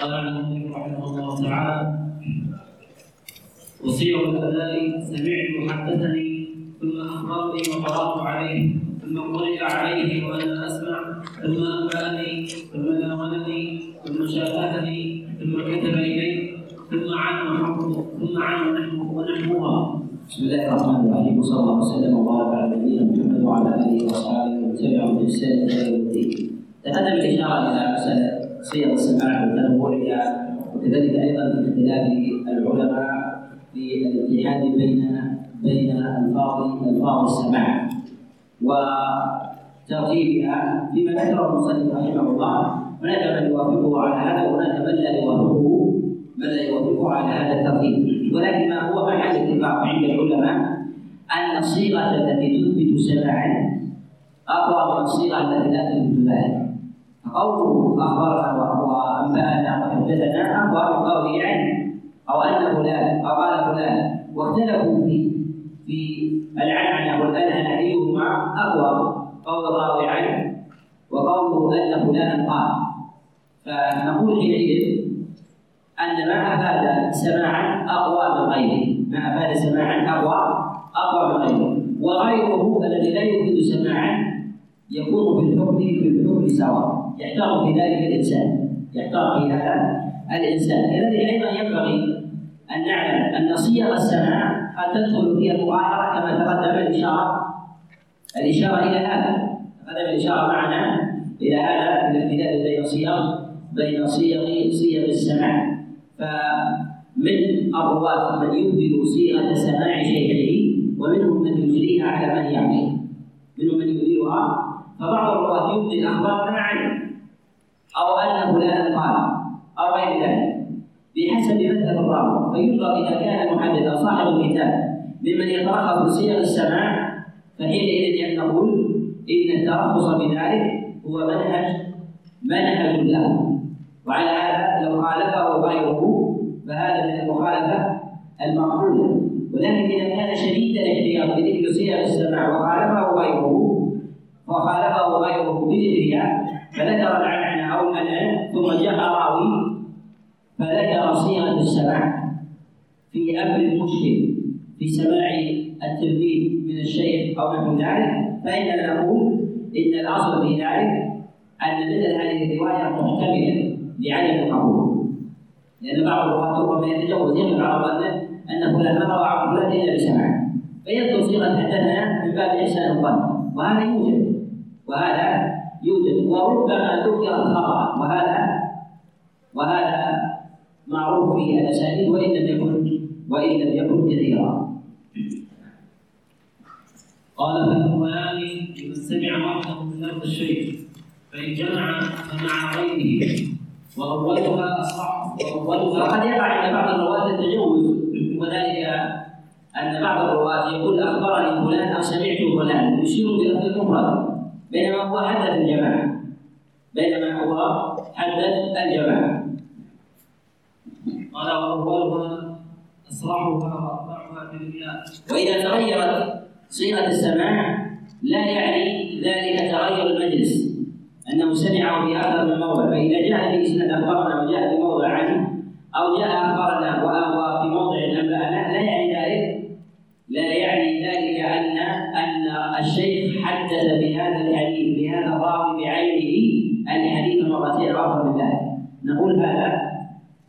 قال المؤلف رحمه الله تعالى وصيغ الاداء سمعت حدثني ثم أخبرني وقرأت عليه ثم قرئ عليه وأنا أسمع ثم أنبأني ثم ناولني ثم شافهني ثم كتب إلي ثم عن ونحو ثم عن ونحو ونحوها بسم الله الرحمن الرحيم وصلى الله وسلم وبارك على نبينا محمد وعلى آله وأصحابه ومن تبعهم بإحسان إلى يوم الدين. تقدم الإشارة إلى مسألة صيغ السماع وتنوعها وكذلك أيضا في اختلاف العلماء في الاتحاد بين بين الفاظ ألفاظ السماع وترتيبها فيما ذكره المصنف رحمه الله هناك من يوافقه على هذا وهناك من لا يوافقه من لا يوافقه على هذا الترتيب. ولكن ما هو محل اتفاق عند العلماء؟ أن الصيغة التي تثبت سماعا أقوى من الصيغة التي لا تثبت ذلك. فقوله اخبرنا وانبانا وحدثنا اقوى من قوله عنه أو أن فلان أو قال فلان. واختلفوا في في العنعنة والالهنه أيهما أقوى؟ قول الراوي عنه وقوله أن فلانا قال. فنقول حينئذ أن ما أفاد سماعا أقوى من غيره. ما أفاد سماعا أقوى أقوى من غيره. وغيره الذي لا يفيد سماعا يكون في الحكم في الحكم سواء. يحتار في ذلك الإنسان يحتار في هذا الإنسان. كذلك أيضا ينبغي أن نعلم أن صيغ السماع قد تدخل فيها المغايره كما تقدم الإشارة الإشارة إلى هذا. تقدم الإشارة معنا إلى هذا الاختلاف بين صيغ بين صيغ صيغ السماع. فمن الرواة من يبدل صيغة سماع شيخه ومنهم من يجريها على من يعقل. منهم من يبدلها فبعض الرواة يبدل أخبارنا عنه أو أن فلانا قال أو غير ذلك. بحسب مذهب الراوي فينظر إذا كان المحدث أو صاحب الكتاب ممن يترخص بصيغ السماع فحينئذ نقول إن الترخص بذلك هو منهج منهج له. وعلى هذا لو خالفه غيره فهذا من المخالفة المقبولة. ولكن إذا كان شديد الاحتياط بذكر صيغ السماع وخالفه غيره وخالفه غيره بذكرها فذكر أو الأنان ثم جاء راوي فذكر صيغة السماع في أمر مشكل في سماع التلميذ من الشيخ أو نحو ذلك. فإننا نقول إن الأصل في ذلك أن مثل هذه الرواية محتملة لعدم القبول. لأن بعض الرواة ربما يتجوز يغلب على ظنه أن فلان ما روى عن فلان إلا بسماع فيذكر صيغة حدثنا من باب إحسان الظن وهذا يوجد وهذا يوجد وربما ذكر الخطأ وهذا وهذا معروف في الأسانيد وإن لم يكن وإن لم يكن كثيرا. قال فالقرآن لمن سمع وحده من لفظ الشيخ فإن جمع فمع غيره. وأولها أصح وأولها وقد يقع عند بعض الرواة التجوز وذلك أن بعض الرواة يقول أخبرني فلان أو سمعت فلان يشير بلفظ المفرد بينما هو حدث الجماعة. بينما هو حدث الجماعة. قال وأولها أصرحها وأرفعها بالمياه وإذا تغيرت صيغة السماع لا يعني ذلك تغير المجلس. أنه سمعه في أكثر من موضع فإذا جاء في إسناد أخبرنا وجاء في موضع عنه أو جاء أخبرنا وفي موضع أنبأنا لا يعني ذلك. لا يعني ذلك أن أن الشيخ حدث بهذا الحديث بهذا الراوي بعينه الحديث مرتين أو أكثر من ذلك نقول هذا.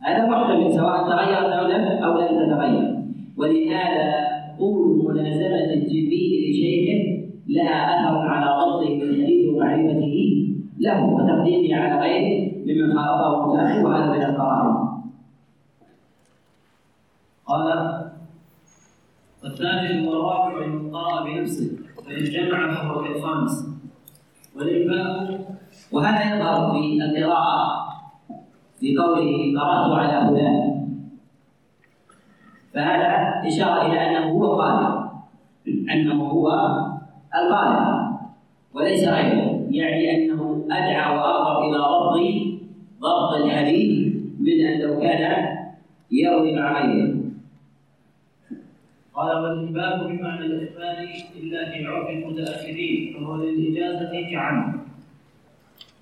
هذا محتمل سواء تغيرت أو لم أو لم تتغير. ولهذا طول ملازمة التلميذ لشيخه لها أثر على ضبطه بالحديث ومعرفته له وتقديمه على غيره ممن خالطه متأخر وهذا من القرائن. قال والثالث هو الرابع من قرأ بنفسه فإن جمع فهو كالخامس والإنباء وهذا يظهر في القراءة في قوله قرأت على فلان. فهذا إشارة إلى أنه هو قارئ أنه هو القارئ وليس غيره. يعني أنه أدعى وأقرب إلى ضبط ضبط الحديث من أن لو كان يروي مع غيره. قال والإنباء بمعنى الإخبار إلا في عرف المتأخرين فهو للإجازة كعم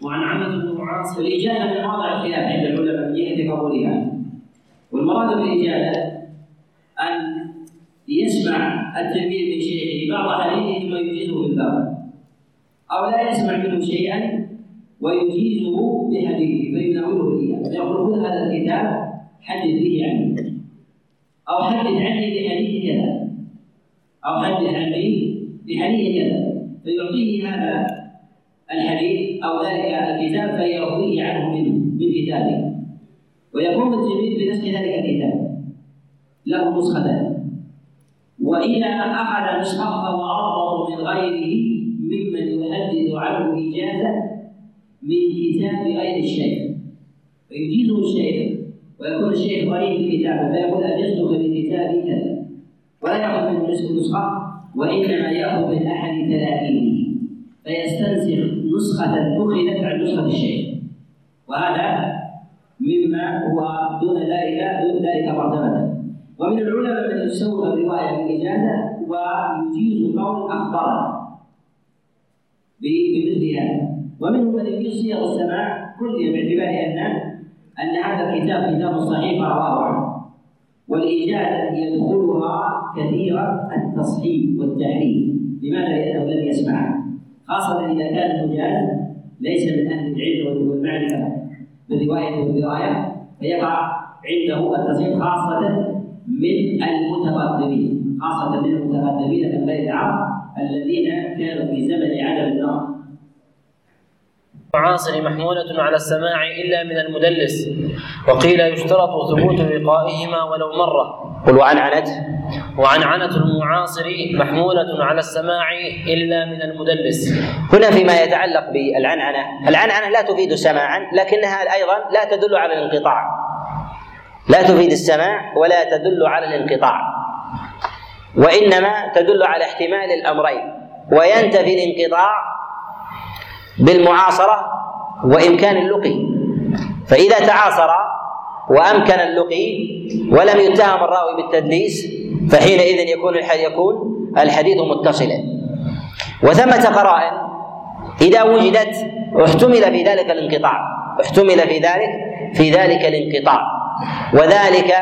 وعن عمة بن عاصم والإجازة من مواضع الخلاف عند العلماء من جهة قبولها. والمراد بالإجازة أن يسمع التلميذ من شيخه بعض حديثه ثم يجيزه الباب أو لا يسمع منه شيئا ويجيزه بحديثه فيناوله إياه فيقول خذ هذا الكتاب حدث به عني أو حدث عني بحديث كذا. أو حدث عني بحديث كذا. فيعطيه هذا الحديث أو ذلك الكتاب فيرويه عنه منه من كتابه. ويقوم التلميذ بنسخ ذلك الكتاب. له نسختان وإذا أخذ نسخة فهو أضبط من غيره ممن يحدث عنه إجازة من كتاب غير الشيخ. فيجيزه الشيخ. ويكون الشيخ قريب الكتاب فيقول أجزتك بكتاب كذا. ولا يأخذ منه نسخ النسخة وإنما يأخذ من أحد تلاميذه فيستنسخ نسخة أخذت عن نسخة الشيخ. وهذا مما هو دون ذلك دون ذلك مرتبة ومن العلماء من يسوغ الرواية بالإجازة ويجيز قول أخبرنا بمثل هذا. ومنهم من يجيز صيغ السماع كلها باعتبار أن أن هذا الكتاب كتاب صحيح رواه عنه والإجازة يدخلها كثيرا التصحيح والتحريف. لماذا؟ لأنه لم يسمعها خاصة إذا كان المجاز ليس من أهل العلم والمعرفة بالرواية والدراية فيقع عنده التصحيح خاصة من المتقدمين خاصة من المتقدمين من غير العرب الذين كانوا في زمن عدم النار المعاصر محمولة على السماع إلا من المدلس وقيل يشترط ثبوت لقائهما ولو مرة. قل وعنعنت. وعنعنة المعاصر محمولة على السماع إلا من المدلس. هنا فيما يتعلق بالعنعنة العنعنة لا تفيد سماعا لكنها أيضا لا تدل على الانقطاع. لا تفيد السماع ولا تدل على الانقطاع وإنما تدل على احتمال الأمرين وينتفي الانقطاع بالمعاصرة وإمكان اللقي. فإذا تعاصر وأمكن اللقي ولم يتهم الراوي بالتدليس فحينئذ يكون يكون الحديث متصلا. وثمة قرائن إذا وجدت احتمل في ذلك الانقطاع. احتمل في ذلك في ذلك الانقطاع. وذلك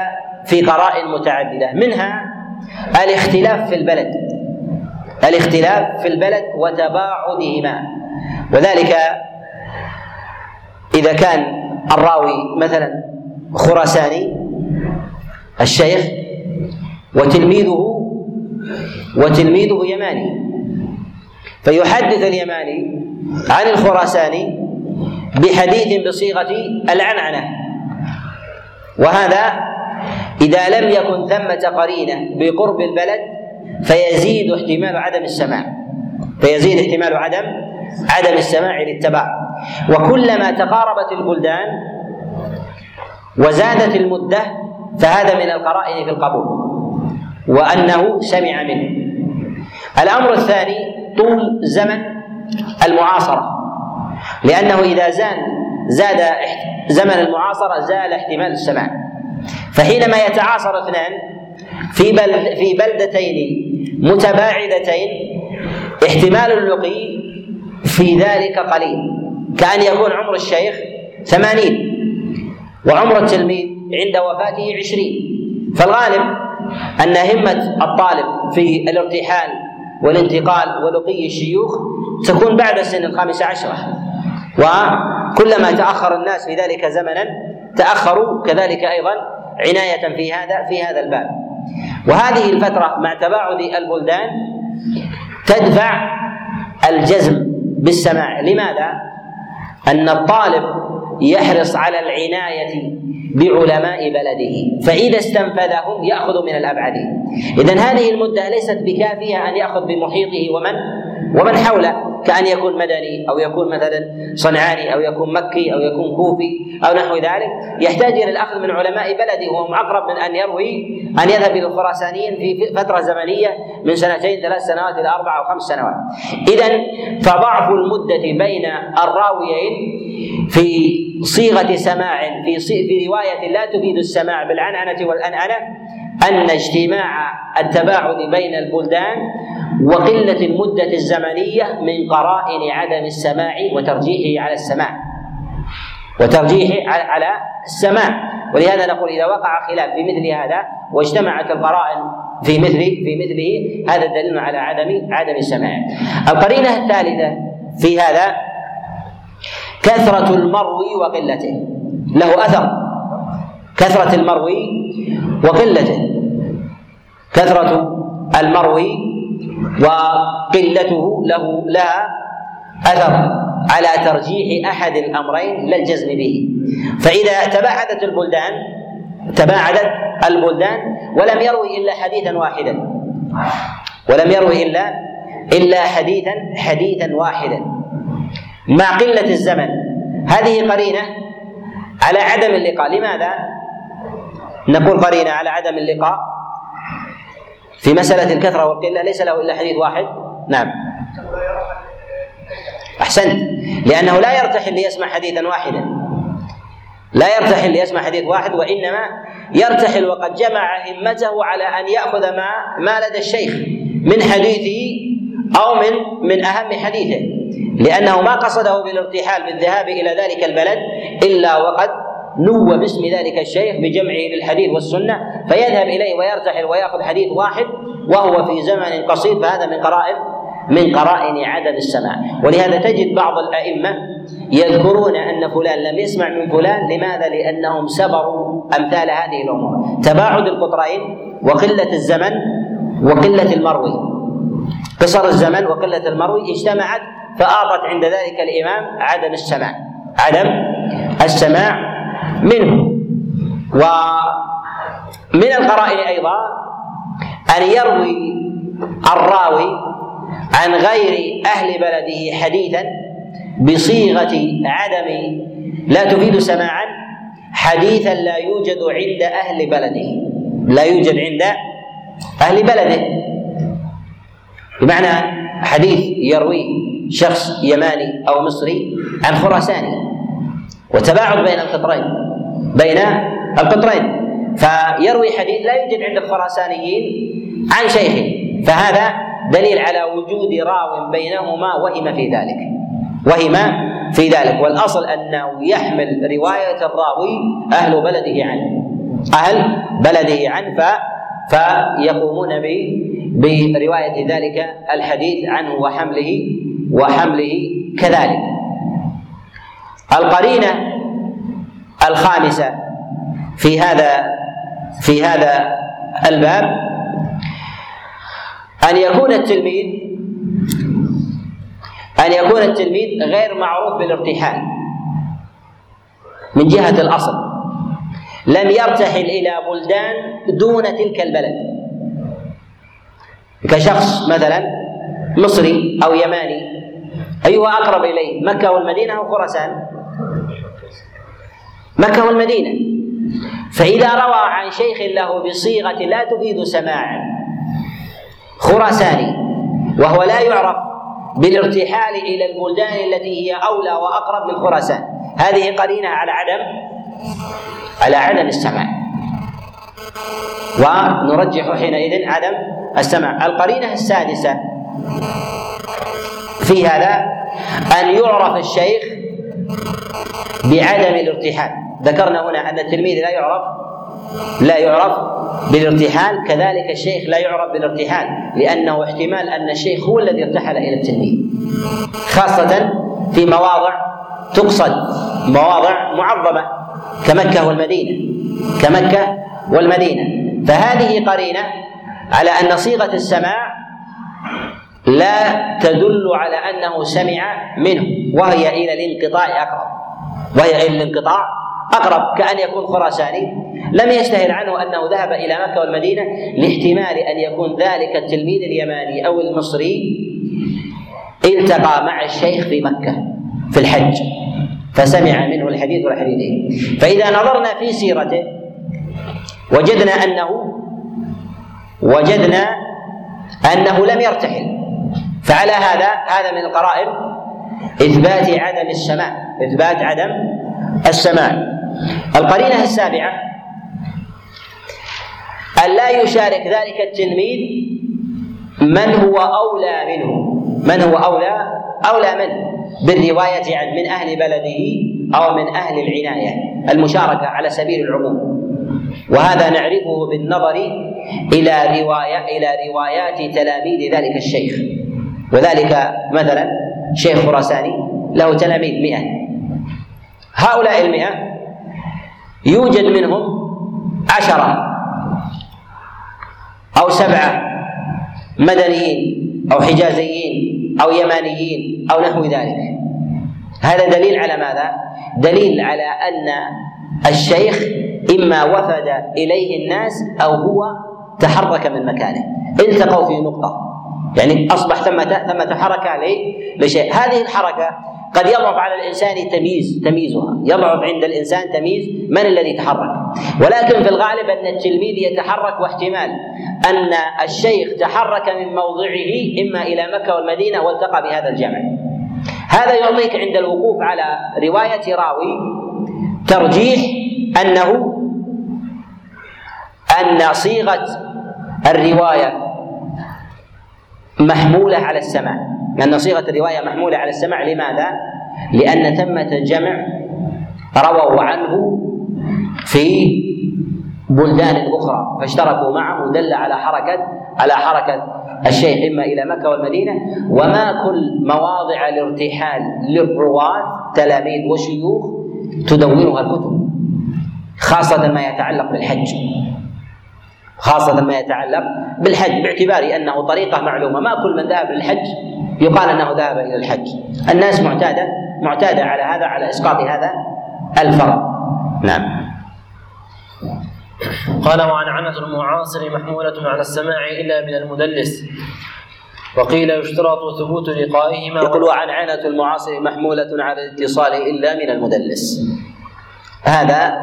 في قرائن متعددة. منها الاختلاف في البلد. الاختلاف في البلد وتباعدهما. وذلك إذا كان الراوي مثلا خراساني الشيخ وتلميذه وتلميذه يماني. فيحدث اليماني عن الخراساني بحديث بصيغة العنعنة. وهذا إذا لم يكن ثمة قرينة بقرب البلد فيزيد احتمال عدم السماع. فيزيد احتمال عدم عدم السماع للتباع وكلما تقاربت البلدان وزادت المدة فهذا من القرائن في القبول. وأنه سمع منه. الأمر الثاني طول زمن المعاصرة. لأنه إذا زاد زاد زمن المعاصرة زال احتمال السماع. فحينما يتعاصر اثنان في بلد في بلدتين متباعدتين احتمال اللقي في ذلك قليل. كأن يكون عمر الشيخ ثمانين وعمر التلميذ عند وفاته عشرين. فالغالب أن همة الطالب في الارتحال والانتقال ولقي الشيوخ تكون بعد السن الخامسة عشرة. وكلما تأخر الناس في ذلك زمنا تأخروا كذلك أيضا عناية في هذا في هذا الباب. وهذه الفترة مع تباعد البلدان تدفع الجزم بالسماع. لماذا؟ أن الطالب يحرص على العناية بعلماء بلده فإذا استنفذهم يأخذ من الأبعدين إذا هذه المدة ليست بكافية أن يأخذ بمحيطه ومن؟ ومن حوله كأن يكون مدني أو يكون مثلا صنعاني أو يكون مكي أو يكون كوفي أو نحو ذلك يحتاج إلى الأخذ من علماء بلده وهم أقرب من أن يروي أن يذهب إلى الخراسانيين في فترة زمنية من سنتين ثلاث سنوات إلى أربع أو خمس سنوات. إذا فضعف المدة بين الراويين في صيغة سماع في في رواية لا تفيد السماع بالعنعنة والأنعنة أن اجتماع التباعد بين البلدان وقلة المدة الزمنية من قرائن عدم السماع وترجيحه على السماع. وترجيحه على السماع. ولهذا نقول إذا وقع خلاف في مثل هذا واجتمعت القرائن في مثل في مثله هذا دليل على عدم عدم السماع. القرينة الثالثة في هذا كثرة المروي وقلته. له أثر. كثرة المروي وقلته. كثرة المروي وقلته له لها أثر على ترجيح أحد الأمرين لا الجزم به. فإذا تباعدت البلدان تباعدت البلدان ولم يروي إلا حديثا واحدا. ولم يروي إلا إلا حديثا حديثا واحدا. مع قلة الزمن هذه قرينة على عدم اللقاء. لماذا؟ نقول قرينة على عدم اللقاء. في مسألة الكثرة والقلة ليس له إلا حديث واحد. نعم. أحسنت. لأنه لا يرتحل ليسمع حديثا واحدا. لا يرتحل ليسمع حديث واحد وإنما يرتحل وقد جمع همته على أن يأخذ ما ما لدى الشيخ من حديثه أو من من أهم حديثه. لأنه ما قصده بالارتحال بالذهاب إلى ذلك البلد إلا وقد نوى باسم ذلك الشيخ بجمعه للحديث والسنة فيذهب إليه ويرتحل ويأخذ حديث واحد وهو في زمن قصير فهذا من قرائن من قرائن عدم السماع. ولهذا تجد بعض الأئمة يذكرون أن فلان لم يسمع من فلان لماذا؟ لأنهم سبروا أمثال هذه الأمور. تباعد القطرين وقلة الزمن وقلة المروي. قصر الزمن وقلة المروي اجتمعت فآطت عند ذلك الإمام عدم السماع. عدم السماع منه. ومن القرائن أيضا أن يروي الراوي عن غير أهل بلده حديثا بصيغة عدم لا تفيد سماعا حديثا لا يوجد عند أهل بلده. لا يوجد عند أهل بلده. بمعنى حديث يرويه شخص يماني أو مصري عن خراساني. وتباعد بين القطرين بين القطرين. فيروي حديث لا يوجد عند الخراسانيين عن شيخه فهذا دليل على وجود راو بينهما وهم في ذلك. وهم في ذلك. والأصل أنه يحمل رواية الراوي أهل بلده عنه. أهل بلده عنه ف فيقومون برواية ذلك الحديث عنه وحمله وحمله كذلك. القرينة الخامسة في هذا في هذا الباب أن يكون التلميذ أن يكون التلميذ غير معروف بالارتحال من جهة الأصل. لم يرتحل إلى بلدان دون تلك البلد. كشخص مثلا مصري أو يماني أيها أقرب إليه مكة والمدينة أو خراسان. مكة والمدينة. فإذا روى عن شيخ له بصيغة لا تفيد سماعا. خراساني وهو لا يعرف بالارتحال إلى البلدان التي هي أولى وأقرب من خراسان هذه قرينة على عدم على عدم السماع. ونرجح حينئذ عدم السمع القرينة السادسة في هذا أن يعرف الشيخ بعدم الارتحال. ذكرنا هنا أن التلميذ لا يعرف لا يعرف بالارتحال كذلك الشيخ لا يعرف بالارتحال لأنه احتمال أن الشيخ هو الذي ارتحل إلى التلميذ خاصة في مواضع تقصد مواضع معظمة كمكة والمدينة كمكة والمدينة. فهذه قرينة على أن صيغة السماع لا تدل على أنه سمع منه وهي إلى الانقطاع أقرب وهي إلى الانقطاع أقرب كأن يكون خراساني. لم يشتهر عنه أنه ذهب إلى مكة والمدينة لاحتمال أن يكون ذلك التلميذ اليماني أو المصري. التقى مع الشيخ في مكة في الحج فسمع منه الحديث والحديثين. فإذا نظرنا في سيرته وجدنا أنه وجدنا أنه لم يرتحل. فعلى هذا هذا من القرائن إثبات عدم السماع إثبات عدم السماع القرينة السابعة. أن لا يشارك ذلك التلميذ من هو أولى منه. من هو أولى؟ أولى منه بالرواية عن من أهل بلده أو من أهل العناية. المشاركة على سبيل العموم. وهذا نعرفه بالنظر إلى رواية إلى روايات تلاميذ ذلك الشيخ. وذلك مثلا شيخ خراساني له تلاميذ مئة. هؤلاء المئة يوجد منهم عشرة أو سبعة مدنيين أو حجازيين أو يمانيين أو نحو ذلك. هذا دليل على ماذا؟ دليل على أن الشيخ إما وفد إليه الناس أو هو تحرك من مكانه. التقوا في نقطة. يعني أصبح ثمة ثمة حركة لشيء. هذه الحركة قد يضعف على الإنسان تمييز تمييزها. يضعف عند الإنسان تمييز من الذي تحرك ولكن في الغالب أن التلميذ يتحرك واحتمال أن الشيخ تحرك من موضعه إما إلى مكة والمدينة والتقى بهذا الجمع. هذا يعطيك عند الوقوف على رواية راوي ترجيح أنه أن صيغة الرواية محمولة على السماع. لأن صيغة الرواية محمولة على السمع لماذا؟ لأن ثمة جمع رووا عنه في بلدان أخرى فاشتركوا معه دل على حركة على حركة الشيخ إما إلى مكة والمدينة وما كل مواضع الارتحال للرواة تلاميذ وشيوخ تدونها الكتب خاصة ما يتعلق بالحج خاصة ما يتعلق بالحج. باعتبار أنه طريقة معلومة. ما كل من ذهب للحج يقال أنه ذهب إلى الحج. الناس معتادة معتادة على هذا على إسقاط هذا الفرض نعم. قال وعنعنة المعاصر محمولة على السماع إلا من المدلس. وقيل يشترط ثبوت لقائهما يقول وعنعنة المعاصر محمولة على الاتصال إلا من المدلس. هذا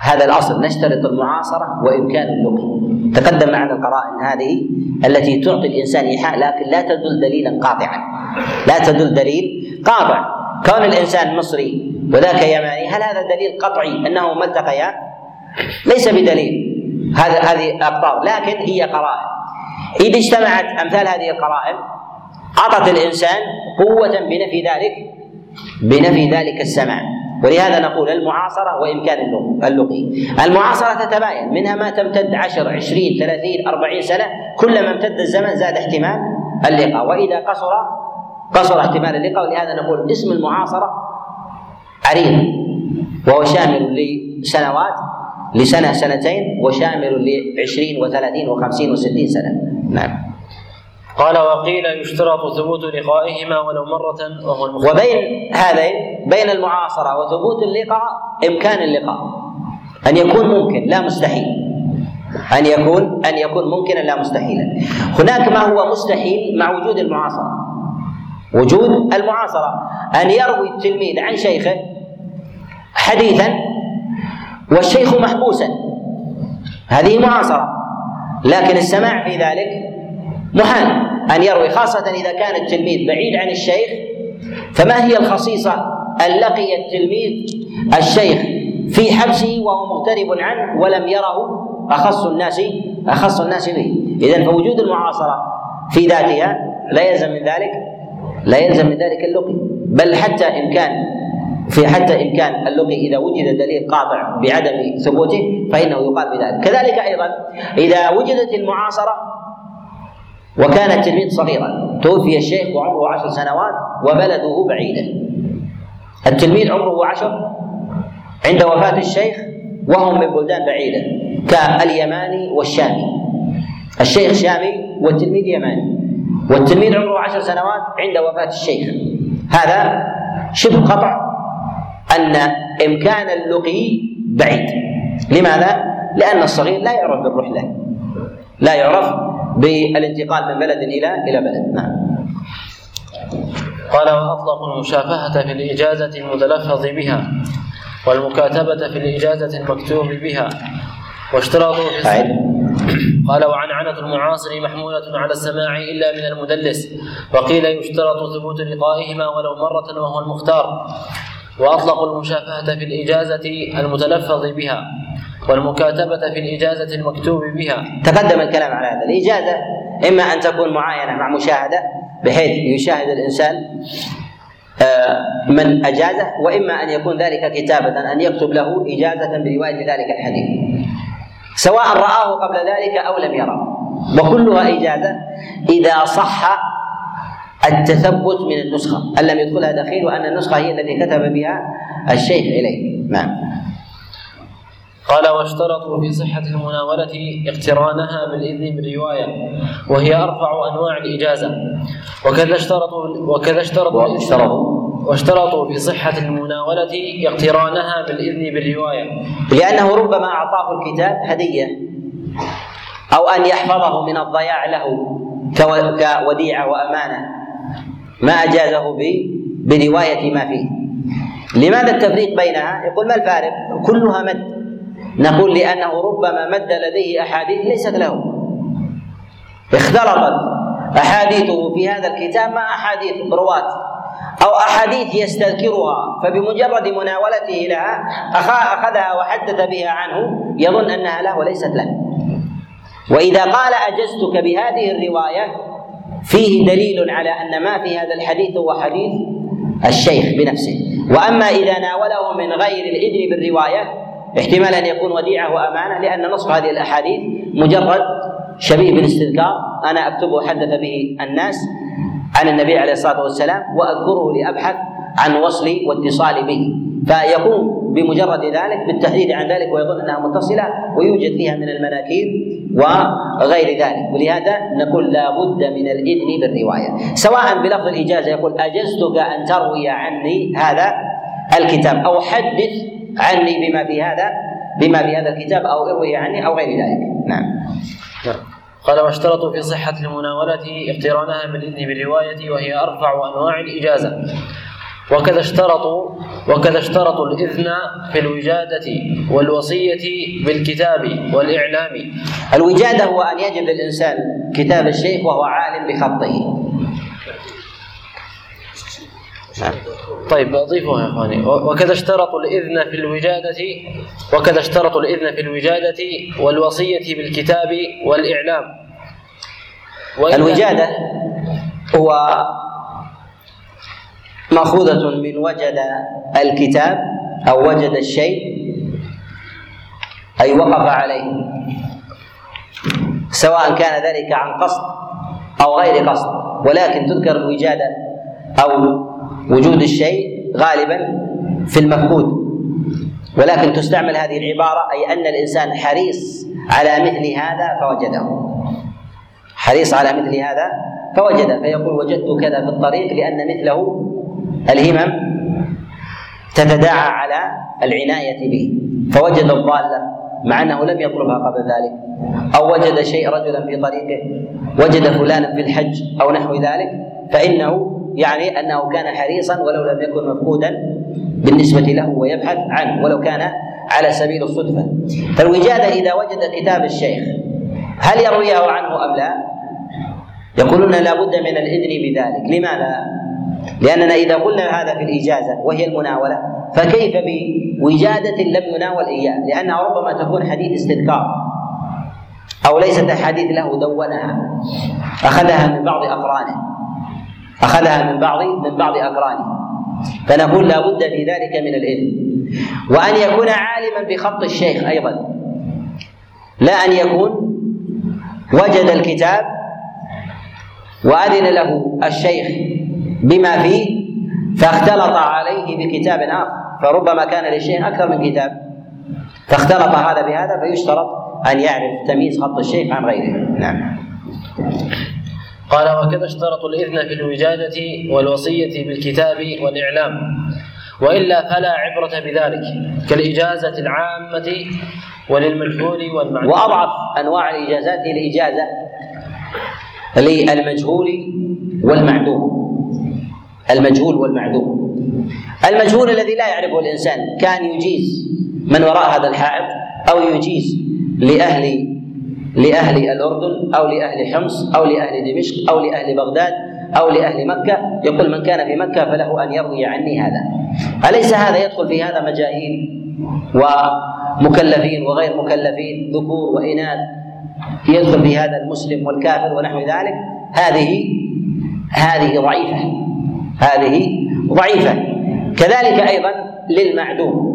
هذا الأصل. نشترط المعاصرة وإمكان اللقي. تقدم معنا القرائن هذه التي تعطي الإنسان إيحاء لكن لا تدل دليلا قاطعا. لا تدل دليل قاطع. كون الإنسان مصري وذاك يماني هل هذا دليل قطعي أنه ما التقيا؟ ليس بدليل. هذا هذه أقطار. لكن هي قرائن. إذا اجتمعت أمثال هذه القرائن أعطت الإنسان قوة بنفي ذلك بنفي ذلك السمع ولهذا نقول المعاصرة وإمكان اللقي. المعاصرة تتباين. منها ما تمتد عشر عشرين ثلاثين أربعين سنة كلما امتد الزمن زاد احتمال اللقاء. وإذا قصر قصر احتمال اللقاء. ولهذا نقول اسم المعاصرة عريض وهو شامل لسنوات لسنة سنتين وشامل لعشرين وثلاثين وخمسين وستين سنة. نعم. قال وقيل يشترط ثبوت لقائهما ولو مرة وهو المختار وبين هذين بين المعاصرة وثبوت اللقاء إمكان اللقاء. أن يكون ممكن لا مستحيل. أن يكون أن يكون ممكنا لا مستحيلا. هناك ما هو مستحيل مع وجود المعاصرة. وجود المعاصرة. أن يروي التلميذ عن شيخه حديثا والشيخ محبوسا. هذه معاصرة. لكن السماع في ذلك محال أن يروي خاصة إذا كان التلميذ بعيد عن الشيخ فما هي الخصيصة أن لقي التلميذ الشيخ في حبسه وهو مغترب عنه ولم يره؟ أخص الناس أخص الناس به. إذا فوجود المعاصرة في ذاتها لا يلزم من ذلك لا يلزم من ذلك اللقي. بل حتى إمكان في حتى إمكان اللقي إذا وجد دليل قاطع بعدم ثبوته فإنه يقال بذلك. كذلك أيضا إذا وجدت المعاصرة وكان التلميذ صغيرا. توفي الشيخ وعمره عشر سنوات وبلده بعيدا. التلميذ عمره عشر. عند وفاة الشيخ وهم من بلدان بعيدة كاليماني والشامي. الشيخ شامي والتلميذ يماني. والتلميذ عمره عشر سنوات عند وفاة الشيخ. هذا شبه قطع أن إمكان اللقي بعيد. لماذا؟ لأن الصغير لا يعرف بالرحلة. لا يعرف بالانتقال من بلد إلى إلى بلد. نعم. قال واطلقوا المشافهة في الإجازة المتلفظ بها والمكاتبة في الإجازة المكتوب بها واشترطوا في قال وعنعنة المعاصر محمولة على السماع إلا من المدلس وقيل يشترط ثبوت لقائهما ولو مرة وهو المختار. وأطلقوا المشافهة في الإجازة المتلفظ بها. والمكاتبة في الإجازة المكتوب بها. تقدم الكلام على هذا. الإجازة إما أن تكون معاينة مع مشاهدة بحيث يشاهد الإنسان آه، من أجازه وإما أن يكون ذلك كتابة أن يكتب له إجازة برواية ذلك الحديث. سواء رآه قبل ذلك أو لم يره. وكلها إجازة إذا صح التثبت من النسخة. أن لم يدخلها دخيل وأن النسخة هي التي كتب بها الشيخ إليه. نعم. قال واشترطوا في صحة المناولة اقترانها بالإذن بالرواية وهي أرفع أنواع الإجازة. وكذا اشترطوا وكذا اشترطوا واشترطوا. واشترطوا في صحة المناولة اقترانها بالإذن بالرواية لأنه ربما أعطاه الكتاب هدية أو أن يحفظه من الضياع له كوديعة وأمانة ما أجازه برواية ما فيه. لماذا التفريق بينها؟ يقول ما الفارق؟ كلها مد. نقول لأنه ربما مد لديه أحاديث ليست له. اختلطت أحاديثه في هذا الكتاب مع أحاديث رواة أو أحاديث يستذكرها فبمجرد مناولته لها أخذها وحدث بها عنه يظن أنها له وليست له. وإذا قال أجزتك بهذه الرواية فيه دليل على أن ما في هذا الحديث هو حديث الشيخ بنفسه. وأما إذا ناوله من غير الإذن بالرواية احتمال أن يكون وديعة وأمانة لأن نصف هذه الأحاديث مجرد شبيه بالاستذكار. أنا اكتبه حدث به الناس عن النبي عليه الصلاة والسلام وأذكره لأبحث عن وصلي واتصالي به. فيقوم بمجرد ذلك بالتحديد عن ذلك ويظن أنها متصلة ويوجد فيها من المناكير وغير ذلك. ولهذا نقول لا بد من الإذن بالرواية. سواء بلفظ الإجازة يقول أجزتك أن تروي عني هذا الكتاب أو حدث عني بما في هذا بما في هذا الكتاب أو اروي عني أو غير ذلك. نعم. نعم. قال واشترطوا في صحة المناولة اقترانها بالإذن بالرواية وهي أرفع أنواع الإجازة. وكذا اشترطوا وكذا اشترطوا الإذن في الوجادة والوصية بالكتاب والإعلام. الوجادة هو أن يجد الإنسان كتاب الشيخ وهو عالم بخطه. طيب أضيفها يا إخواني. وكذا اشترطوا الإذن في الوجادة وكذا اشترطوا الإذن في الوجادة والوصية بالكتاب والإعلام. الوجادة هو مأخوذة من وجد الكتاب أو وجد الشيء أي وقف عليه سواء كان ذلك عن قصد أو غير قصد ولكن تذكر الوجادة أو وجود الشيء غالبا في المفقود. ولكن تستعمل هذه العبارة أي أن الإنسان حريص على مثل هذا فوجده. حريص على مثل هذا فوجده فيقول وجدت كذا في الطريق لأن مثله الهمم تتداعى على العناية به. فوجد الضالة مع أنه لم يطلبها قبل ذلك. أو وجد شيء رجلا في طريقه وجد فلانا في الحج أو نحو ذلك فإنه يعني أنه كان حريصا ولو لم يكن مفقودا بالنسبة له ويبحث عنه ولو كان على سبيل الصدفة فالوجاده إذا وجد كتاب الشيخ هل يرويه عنه أم لا؟ يقولون لا بد من الإذن بذلك لماذا؟ لأننا إذا قلنا هذا في الإجازة وهي المناولة فكيف بوجادة لم يناول إياه؟ لانها ربما تكون حديث استذكار أو ليست احاديث له دونها أخذها من بعض أقرانه أخذها من بعض من بعض أقرانه. فنقول لا بد في ذلك من الإذن وأن يكون عالما بخط الشيخ أيضا. لا أن يكون وجد الكتاب وأذن له الشيخ بما فيه فاختلط عليه بكتاب آخر. فربما كان للشيخ أكثر من كتاب. فاختلط هذا بهذا فيشترط أن يعرف تمييز خط الشيخ عن غيره. نعم. قال وكذا اشترطوا الإذن في الوجادة والوصية بالكتاب والإعلام؟ وإلا فلا عبرة بذلك كالإجازة العامة وللمجهول والمعدوم. وأضعف أنواع الإجازات هي الإجازة للمجهول والمعدوم. المجهول والمعدوم. المجهول الذي لا يعرفه الإنسان كان يجيز من وراء هذا الحائط أو يجيز لأهل لأهل الأردن أو لأهل حمص أو لأهل دمشق أو لأهل بغداد أو لأهل مكة. يقول من كان في مكة فله أن يروي عني هذا. أليس هذا يدخل في هذا مجاهيل ومكلفين وغير مكلفين؟ ذكور وإناث. يدخل في هذا المسلم والكافر ونحو ذلك. هذه هذه ضعيفة. هذه ضعيفة. كذلك أيضا للمعدوم.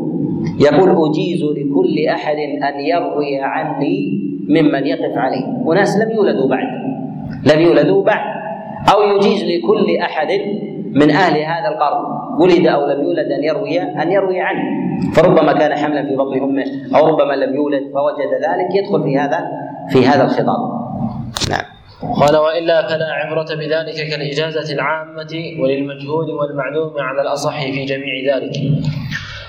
يقول أجيز لكل أحد أن يروي عني ممن يقف عليه. وناس لم يولدوا بعد. لم يولدوا بعد. أو يجيز لكل أحد من أهل هذا القرن. ولد أو لم يولد أن يروي أن يروي عنه. فربما كان حملا في بطن أمه أو ربما لم يولد فوجد ذلك يدخل في هذا في هذا الخطاب. نعم. قال وإلا فلا عبرة بذلك كالإجازة العامة وللمجهول والمعلوم على الأصح في جميع ذلك.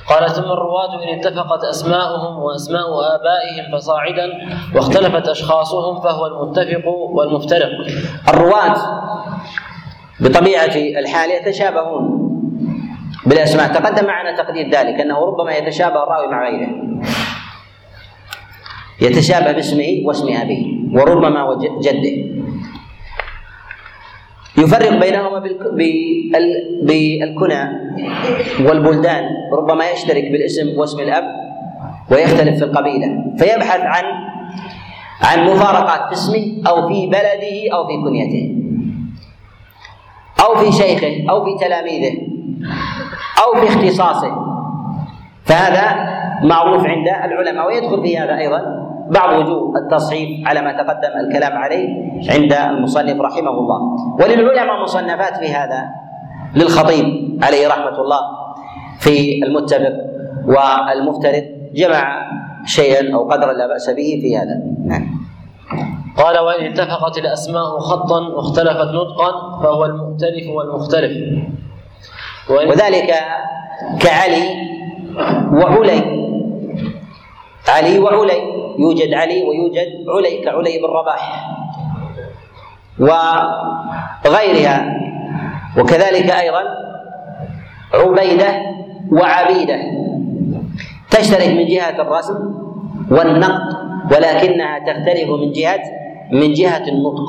قال ثم الرواة إن اتفقت أسماؤهم وأسماء آبائهم فصاعدا واختلفت أشخاصهم فهو المتفق والمفترق. الرواة بطبيعة الحال يتشابهون بالأسماء. تقدم معنا تقدير ذلك أنه ربما يتشابه الراوي مع غيره. يتشابه باسمه واسم أبيه وربما وجده يفرق بينهما بالكنى والبلدان ربما يشترك بالاسم واسم الأب ويختلف في القبيلة فيبحث عن عن مفارقات في اسمه أو في بلده أو في كنيته أو في شيخه أو في تلاميذه أو في اختصاصه فهذا معروف عند العلماء ويدخل في هذا أيضا بعض وجوه التصحيح على ما تقدم الكلام عليه عند المصنف رحمه الله. وللعلماء مصنفات في هذا للخطيب عليه رحمة الله في المتفق والمفترض جمع شيئا أو قدرا لا بأس به في هذا. نعم. قال وإن اتفقت الأسماء خطا واختلفت نطقا فهو المؤتلف والمختلف. وذلك كعلي وعلي. علي وعلي. يوجد علي ويوجد علي كعلي بن رباح وغيرها. وكذلك أيضا عبيدة وعبيدة تشترك من جهة الرسم والنقد ولكنها تختلف من جهة من جهة النطق.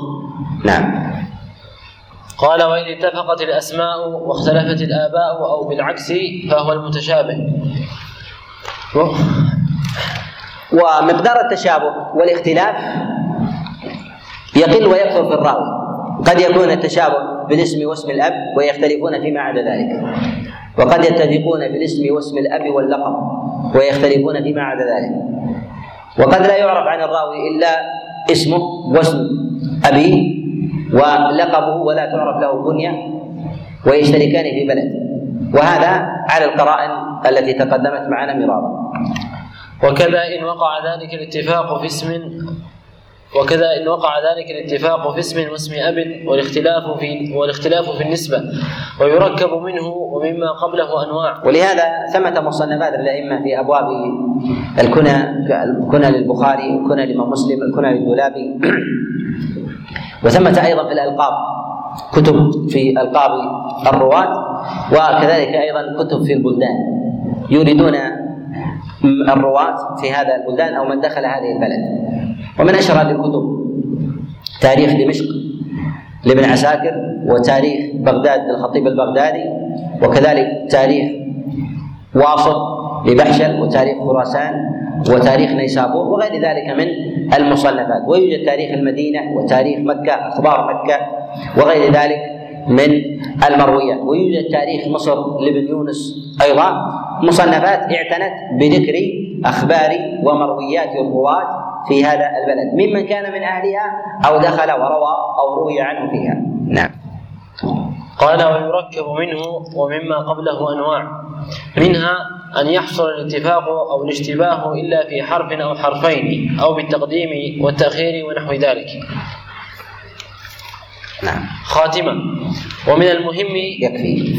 نعم. قال وإن اتفقت الأسماء واختلفت الآباء أو بالعكس فهو المتشابه. ومقدار التشابه والاختلاف يقل ويكثر في الراوي. قد يكون التشابه بالاسم واسم الأب ويختلفون فيما عدا ذلك. وقد يتفقون بالاسم واسم الأب واللقب ويختلفون فيما عدا ذلك. وقد لا يعرف عن الراوي إلا اسمه واسم أبيه ولقبه ولا تعرف له كنيه ويشتركان في بلد. وهذا على القرائن التي تقدمت معنا مرارا. وكذا إن وقع ذلك الاتفاق في اسم وكذا إن وقع ذلك الاتفاق في اسم واسم أب والاختلاف في والاختلاف في النسبة ويركب منه ومما قبله أنواع. ولهذا ثمة مصنفات الأئمة في أبواب الكنى الكنى للبخاري الكنى للإمام مسلم الكنى للدولابي. وثمة أيضا في الألقاب كتب في ألقاب الرواة وكذلك أيضا كتب في البلدان. يريدون الرواة في هذا البلدان أو من دخل هذه البلد. ومن أشهر هذه الكتب؟ تاريخ دمشق لابن عساكر وتاريخ بغداد للخطيب البغدادي وكذلك تاريخ واصل لبحشل وتاريخ خراسان وتاريخ نيسابور وغير ذلك من المصنفات. ويوجد تاريخ المدينة وتاريخ مكة أخبار مكة وغير ذلك من المرويات ويوجد تاريخ مصر لابن يونس أيضا. مصنفات اعتنت بذكر أخبار ومرويات الرواة في هذا البلد. ممن كان من أهلها أو دخل وروى أو روي عنه فيها. نعم. قال ويركب منه ومما قبله أنواع. منها أن يحصل الاتفاق أو الاشتباه إلا في حرف أو حرفين أو بالتقديم والتأخير ونحو ذلك. نعم. خاتمة ومن المهم يكفي.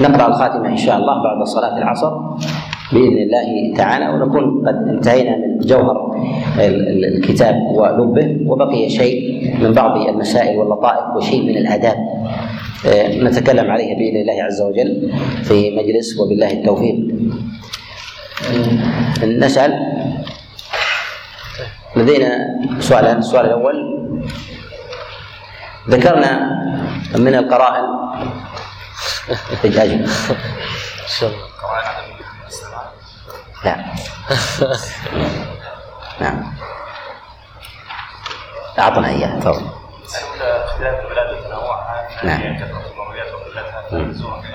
نقرأ الخاتمة إن شاء الله بعد صلاة العصر بإذن الله تعالى ونكون قد انتهينا من جوهر الكتاب ولبه وبقي شيء من بعض المسائل واللطائف وشيء من الآداب آه، نتكلم عليها بإذن الله عز وجل في مجلس وبالله التوفيق. نسأل. لدينا سؤالان السؤال الأول. ذكرنا من القرائن. أجل. لا. نعم. أعطنا إياه تفضل. اختلاف البلاد وتنوعها نعم. كثرة المرويات وقلتها أن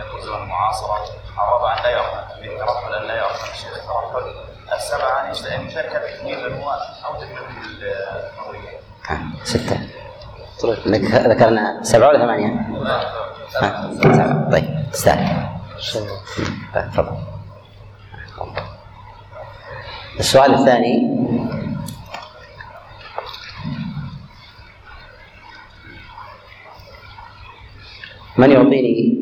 يكون زمن معاصر المعاصره اراد ان لا يرحل بالترحل ان لا يرحل الشيخ الترحل السبعه عن يشتهي ذلك التكميل هو أو تكميل النظريه. ستة. ذكرنا سبعة ولا ثمانية؟ سبعة؟ طيب تستاهل. طيب تفضل. السؤال الثاني. من يعطيني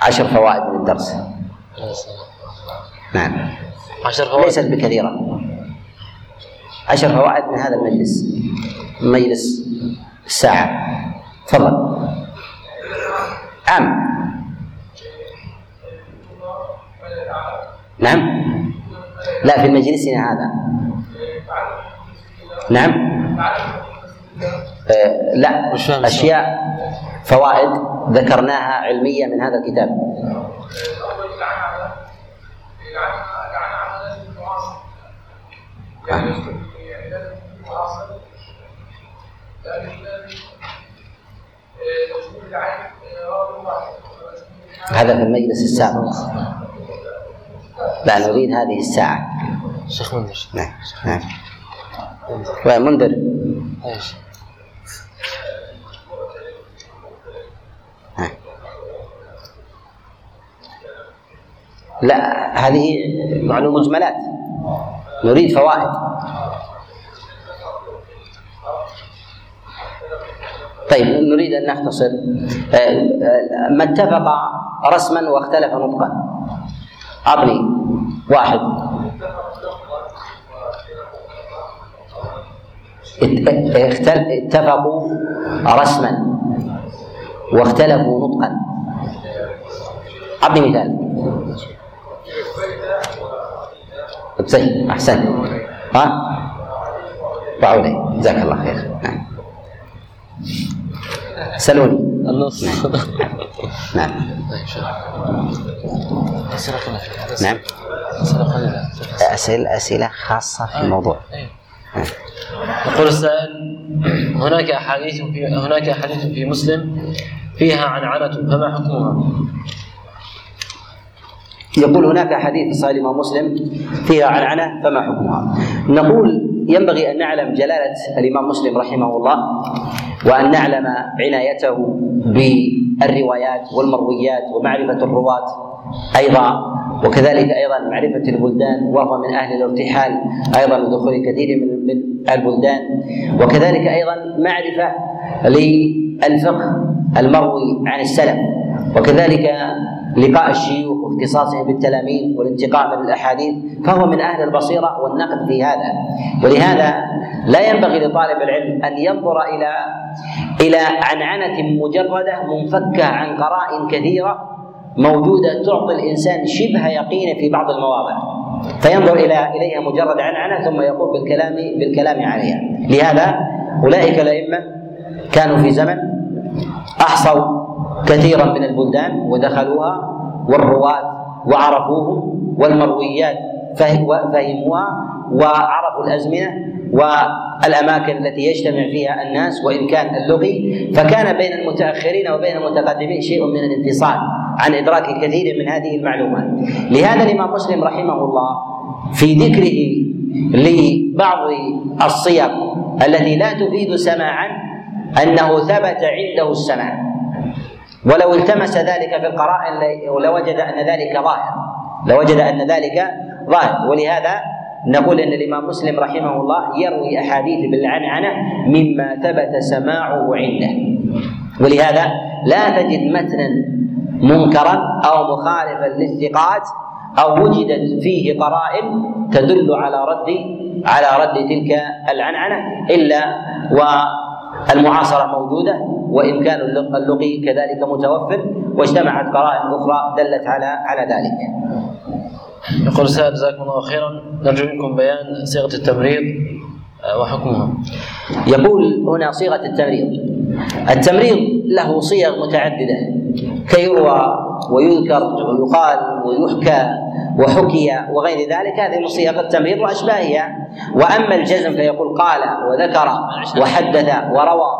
عشر فوائد من الدرس؟ نعم. عشر فوائد؟ ليست بكثيرة. عشر فوائد من هذا المجلس. مجلس الساعة تفضل. عام نعم. لا في مجلسنا هذا. نعم. آه لا. أشياء فوائد ذكرناها علمية من هذا الكتاب. هذا في المجلس السابق. لا نريد هذه الساعة. شيخ منذر. نعم نعم. وين منذر. نعم. لا هذه معلومة مجملات. نريد فوائد. طيب نريد أن نختصر. آه، آه، ما اتفق رسما واختلف نطقا. اعطني واحد. اختل- اتفقوا رسما واختلفوا نطقا. اعطني مثال. زين أحسنت. ها؟ جزاك الله خير. نعم. سلوني النص نعم نعم أسئلة أسئلة خاصة في الموضوع. يقول السائل هناك أحاديث في هناك أحاديث في مسلم فيها عنعنة فما حكمها؟ يقول هناك حديث صحيح الإمام مسلم فيها عنعنة فما حكمها؟ نقول ينبغي أن نعلم جلالة الإمام مسلم رحمه الله وأن نعلم عنايته بالروايات والمرويات ومعرفة الرواة أيضا وكذلك أيضا معرفة البلدان وهو من أهل الارتحال أيضا بدخول كثير من من البلدان وكذلك أيضا معرفة للفقه المروي عن السلف وكذلك لقاء الشيوخ واختصاصهم بالتلاميذ والانتقاء من الاحاديث فهو من أهل البصيرة والنقد في هذا ولهذا لا ينبغي لطالب العلم أن ينظر إلى إلى عنعنة مجردة منفكة عن قرائن كثيرة موجودة تعطي الإنسان شبه يقين في بعض المواضع. فينظر إلى إليها مجرد عنعنة ثم يقول بالكلام بالكلام عليها. لهذا أولئك الأئمة كانوا في زمن أحصوا كثيرا من البلدان ودخلوها والرواة وعرفوهم والمرويات فهموها وعرفوا الأزمنة والأماكن التي يجتمع فيها الناس وإن كان اللغي. فكان بين المتأخرين وبين المتقدمين شيء من الانفصال عن إدراك كثير من هذه المعلومات. لهذا الإمام مسلم رحمه الله في ذكره لبعض الصيغ التي لا تفيد سماعا أنه ثبت عنده السماع. ولو التمس ذلك في القرائن لوجد أن ذلك ظاهر. لوجد أن ذلك ظاهر ولهذا نقول ان الامام مسلم رحمه الله يروي احاديث بالعنعنه مما ثبت سماعه عنده ولهذا لا تجد متنا منكرا أو مخالفا للثقات أو وجدت فيه قرائن تدل على رد على رد تلك العنعنه الا والمعاصره موجوده وامكان اللق- اللقي كذلك متوفر واجتمعت قرائن أخرى دلت على على ذلك. يقول السائل جزاكم الله خيرا. نرجو منكم بيان صيغة التمريض آه، وحكمها. يقول هنا صيغة التمريض. التمريض له صيغ متعددة كيروى ويذكر ويقال ويحكى وحكي وغير ذلك هذه من صيغ التمريض وأشباهها. وأما الجزم فيقول قال وذكر وحدث وروى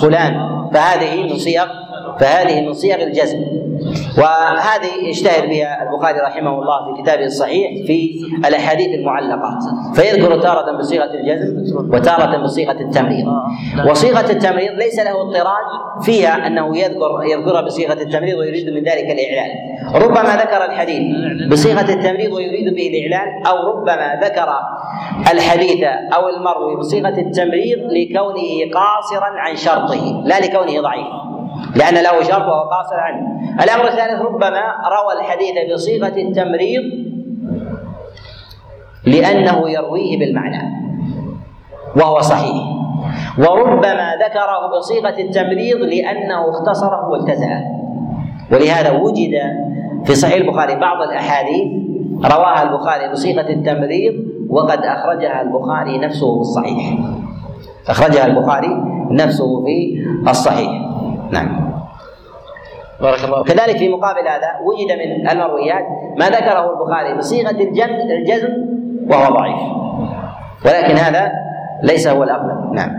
فلان فهذه من صيغ فهذه من صيغ الجزم. وهذه يشتهر بها البخاري رحمه الله في كتابه الصحيح في الأحاديث المعلقه فيذكر تارة بصيغة الجزم وتارة بصيغة التمريض. وصيغة التمريض ليس له اضطراد فيها أنه يذكر يذكرها بصيغة التمريض ويريد من ذلك الإعلان. ربما ذكر الحديث بصيغة التمريض ويريد به الإعلان أو ربما ذكر الحديث أو المروي بصيغة التمريض لكونه قاصرا عن شرطه لا لكونه ضعيف لأن له شرط وهو قاصر عنه. الأمر الثالث ربما روى الحديث بصيغة التمريض لأنه يرويه بالمعنى وهو صحيح. وربما ذكره بصيغة التمريض لأنه اختصره والتزأه ولهذا وجد في صحيح البخاري بعض الأحاديث رواها البخاري بصيغة التمريض وقد أخرجها البخاري نفسه في الصحيح. أخرجها البخاري نفسه في الصحيح. نعم. بارك الله كذلك في مقابل هذا وجد من المرويات ما ذكره البخاري بصيغة الجزم الجزم وهو ضعيف. ولكن هذا ليس هو الاغلب نعم.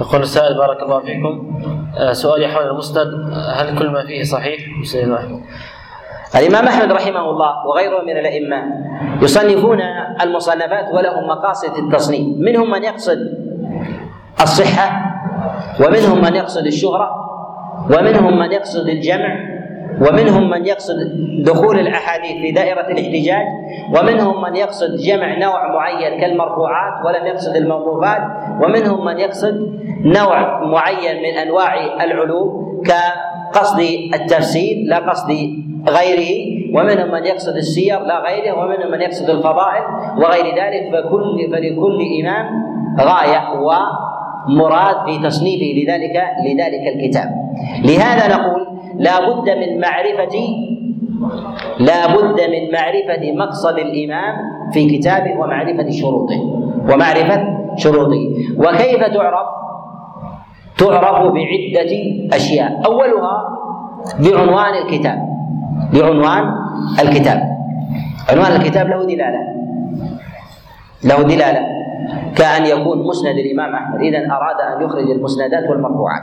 يقول السائل بارك الله فيكم. آه، سؤالي حول المسند هل كل ما فيه صحيح؟ الإمام أحمد رحمه الله وغيره من الأئمة يصنفون المصنفات ولهم مقاصد التصنيف. منهم من يقصد الصحة ومنهم من يقصد الشهرة ومنهم من يقصد الجمع ومنهم من يقصد دخول الأحاديث في دائرة الاحتجاج ومنهم من يقصد جمع نوع معين كالمرفوعات ولم يقصد الموقوفات ومنهم من يقصد نوع معين من أنواع العلوم كقصد التفسير لا قصد غيره ومنهم من يقصد السير لا غيره ومنهم من يقصد الفضائل وغير ذلك فكل فلكل إمام غاية ومراد في تصنيفه لذلك لذلك الكتاب. لهذا نقول لا بد من معرفة لا بد من معرفة مقصد الإمام في كتابه ومعرفة شروطه. ومعرفة شروطه. وكيف تعرف؟ تعرف بعدة أشياء. أولها بعنوان الكتاب. بعنوان الكتاب. عنوان الكتاب له دلالة. له دلالة. كأن يكون مسند الإمام أحمد. إذا أراد أن يخرج المسندات والمرفوعات.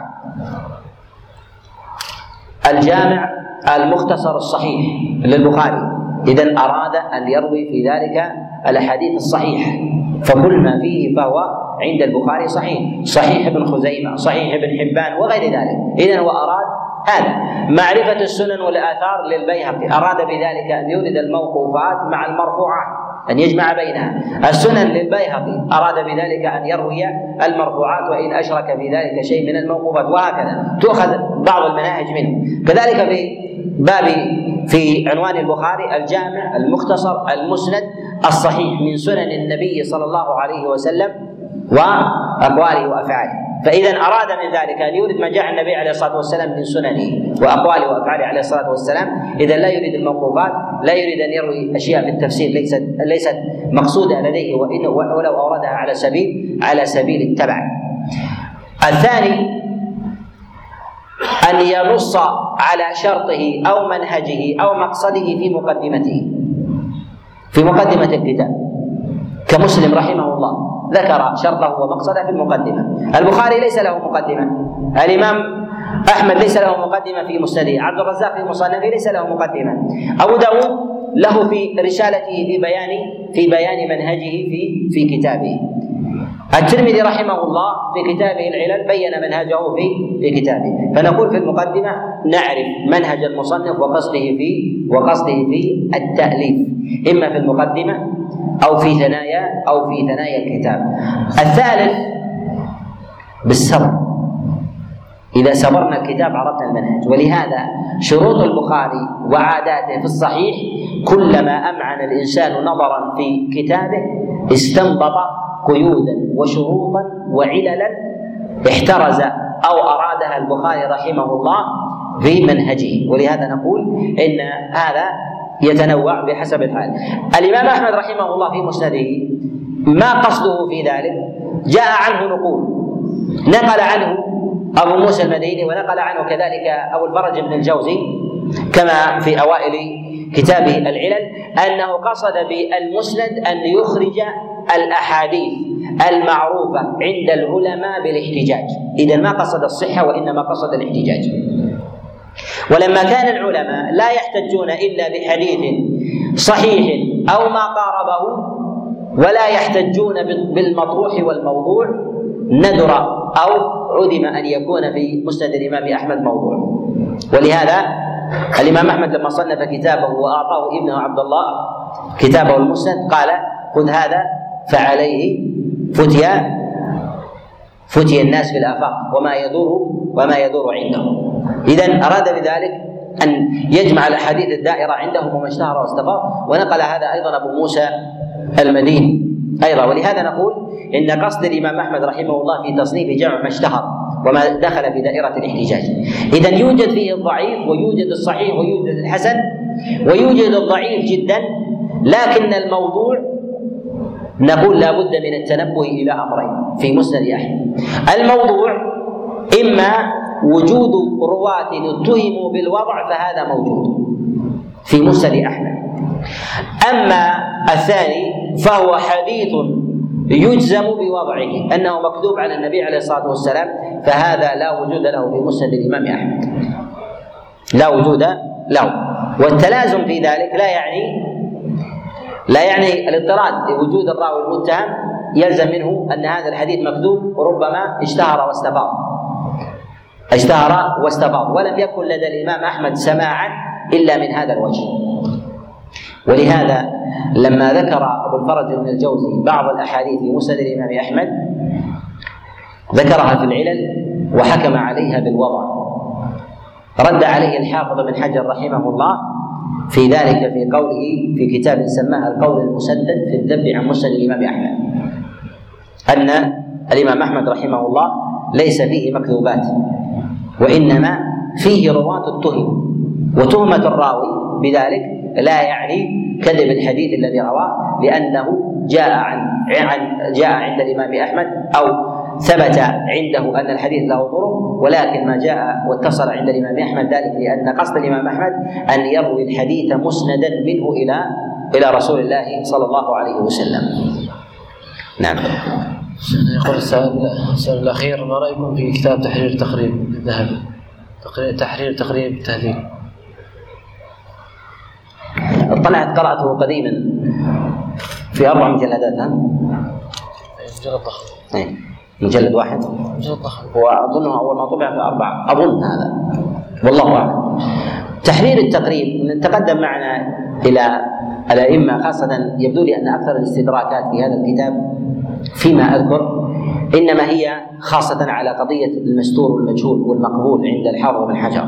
الجامع المختصر الصحيح للبخاري. إذا أراد أن يروي في ذلك الأحاديث الصحيحة. فكل ما فيه فهو عند البخاري صحيح. صحيح ابن خزيمة صحيح ابن حبان وغير ذلك. إذا هو أراد هذا معرفة السنن والآثار للبيهقي. أراد بذلك أن يورد الموقوفات مع المرفوعات. أن يجمع بينها السنن للبيهقي. أراد بذلك أن يروي المرفوعات وإن أشرك في ذلك شيء من الموقوفات. وهكذا تؤخذ بعض المناهج منه. كذلك في باب في عنوان البخاري الجامع المختصر المسند الصحيح من سنن النبي صلى الله عليه وسلم وأقواله وأفعاله. فإذا أراد من ذلك أن يورد ما جاء النبي عليه الصلاة والسلام من سننه وأقواله وأفعاله عليه الصلاة والسلام إذا لا يريد الموقوفات لا يريد أن يروي أشياء في التفسير ليست ليست مقصودة لديه وإن ولو أوردها على سبيل على سبيل التبع. الثاني أن ينص على شرطه أو منهجه أو مقصده في مقدمته. في مقدمة الكتاب. كمسلم رحمه الله. ذكر شرطه ومقصده في المقدمة. البخاري ليس له مقدمة. الإمام أحمد ليس له مقدمة في مسنده. عبد الرزاق في مصنفه ليس له مقدمة. أبو داود له في رسالته في بيان في بيان منهجه في في كتابه. الترمذي رحمه الله في كتابه العلل بين منهجه في في كتابه. فنقول في المقدمة نعرف منهج المصنف وقصده في وقصده في التأليف. إما في المقدمة أو في ثنايا أو في ثنايا الكتاب. الثالث بالصبر. إذا صبرنا الكتاب عرفنا المنهج. ولهذا شروط البخاري وعاداته في الصحيح كلما أمعن الإنسان نظرا في كتابه استنبط قيودا وشروطا وعللا احترز أو أرادها البخاري رحمه الله في منهجه. ولهذا نقول إن هذا يتنوع بحسب الحال. الإمام أحمد رحمه الله في مسنده ما قصده في ذلك؟ جاء عنه نقول نقل عنه أبو موسى المديني ونقل عنه كذلك أبو الفرج بن الجوزي كما في أوائل كتابه العلل أنه قصد بالمسند أن يخرج الأحاديث المعروفة عند العلماء بالاحتجاج. إذا ما قصد الصحة وإنما قصد الاحتجاج. ولما كان العلماء لا يحتجون إلا بحديث صحيح أو ما قاربه ولا يحتجون بالمطروح والموضوع ندر أو عدم أن يكون في مسند الإمام أحمد موضوع. ولهذا الإمام أحمد لما صنف كتابه وأعطاه ابنه عبد الله كتابه المسند قال خذ هذا فعليه فتي فتي الناس في الآفاق وما يدور وما يدور عنده. اذا أراد بذلك أن يجمع الأحاديث الدائرة عندهم وما اشتهر واستفاض ونقل هذا أيضا أبو موسى المديني. أيضا ولهذا نقول إن قصد الإمام أحمد رحمه الله في تصنيف جمع ما اشتهر وما دخل في دائرة الاحتجاج. اذا يوجد فيه الضعيف ويوجد الصحيح ويوجد الحسن ويوجد الضعيف جدا لكن الموضوع نقول لا بد من التنبه إلى أمرين في مسند أحمد. الموضوع إما وجود رواة اتهموا بالوضع فهذا موجود في مسند أحمد. أما الثاني فهو حديث يجزم بوضعه أنه مكذوب على النبي عليه الصلاة والسلام فهذا لا وجود له في مسند الإمام أحمد. لا وجود له. والتلازم في ذلك لا يعني لا يعني الاضطراد. لوجود الراوي المتهم يلزم منه أن هذا الحديث مكذوب وربما اشتهر واستفاض. اشتهر واستفاض ولم يكن لدى الإمام أحمد سماعا إلا من هذا الوجه. ولهذا لما ذكر أبو الفرج بن الجوزي بعض الأحاديث في مسند الإمام أحمد ذكرها في العلل وحكم عليها بالوضع. رد عليه الحافظ بن حجر رحمه الله في ذلك في قوله في كتاب سماه القول المسدد في الذب عن مسند الإمام أحمد أن الإمام أحمد رحمه الله ليس فيه مكذوبات وإنما فيه رواة اتهم وتهمة الراوي بذلك لا يعني كذب الحديث الذي رواه لأنه جاء عن عن جاء عند الإمام أحمد أو ثبت عنده أن الحديث له طرق ولكن ما جاء واتصل عند الإمام أحمد ذلك لأن قصد الإمام أحمد أن يروي الحديث مسندا منه إلى إلى رسول الله صلى الله عليه وسلم. نعم. يقول السؤال الأخير ما رأيكم في كتاب تحرير تقريب الذهبي؟ تحرير تقريب التهذيب. اطلعت قرأته قديما. في أربع مجلدات ها؟ مجلد ضخم. أي. مجلد واحد. مجلد ضخم. واظنه اول ما طبع في اربعه أظن هذا. والله أعلم. تحرير التقريب تقدم معنا إلى الأئمة خاصة يبدو لي أن أكثر الاستدراكات في هذا الكتاب فيما أذكر إنما هي خاصة على قضية المستور والمجهول والمقبول عند الحافظ بن حجر.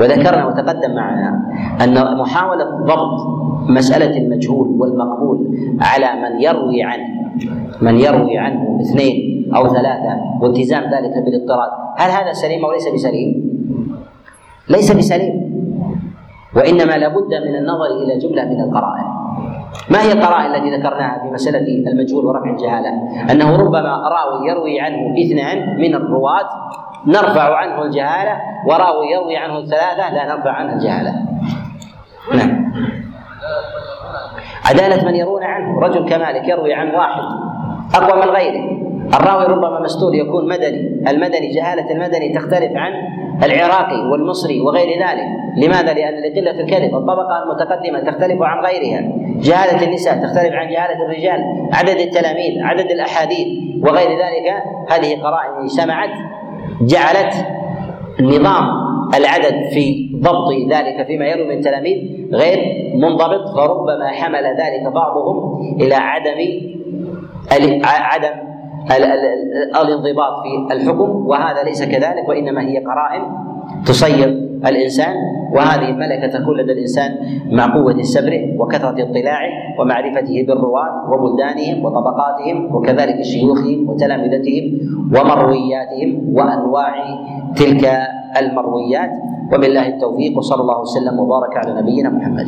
وذكرنا وتقدم معنا أن محاولة ضبط مسألة المجهول والمقبول على من يروي عنه من يروي عنه اثنين أو ثلاثة والتزام ذلك بالاضطراد هل هذا سليم أو ليس بسليم؟ ليس بسليم وإنما لابد من النظر إلى جملة من القرائن ما هي القرائن التي ذكرناها في مسألة المجهول ورفع الجهالة؟ أنه ربما راوي يروي عنه اثنان من الرواة نرفع عنه الجهالة وراوي يروي عنه الثلاثة لا نرفع عنه الجهالة. نعم. عدالة من يرون عنه رجل كمالك يروي عن واحد أقوى من غيره الراوي ربما مستور يكون مدني المدني جهالة المدني تختلف عن العراقي والمصري وغير ذلك لماذا؟ لأن لقلة الكذب الطبقة المتقدمة تختلف عن غيرها جهالة النساء تختلف عن جهالة الرجال عدد التلاميذ عدد الأحاديث وغير ذلك هذه قرائن اجتمعت جعلت نظام العدد في ضبط ذلك فيما يروي من تلاميذ غير منضبط فربما حمل ذلك بعضهم إلى عدم عدم الانضباط في الحكم وهذا ليس كذلك وإنما هي قرائن تصير الإنسان وهذه الملكه تكون لدى الإنسان مع قوة سبره وكثرة اطلاعه ومعرفته بالرواة وبلدانهم وطبقاتهم وكذلك شيوخهم وتلامذتهم ومروياتهم وأنواع تلك المرويات. وبالله التوفيق وصلى الله وسلم وبارك على نبينا محمد.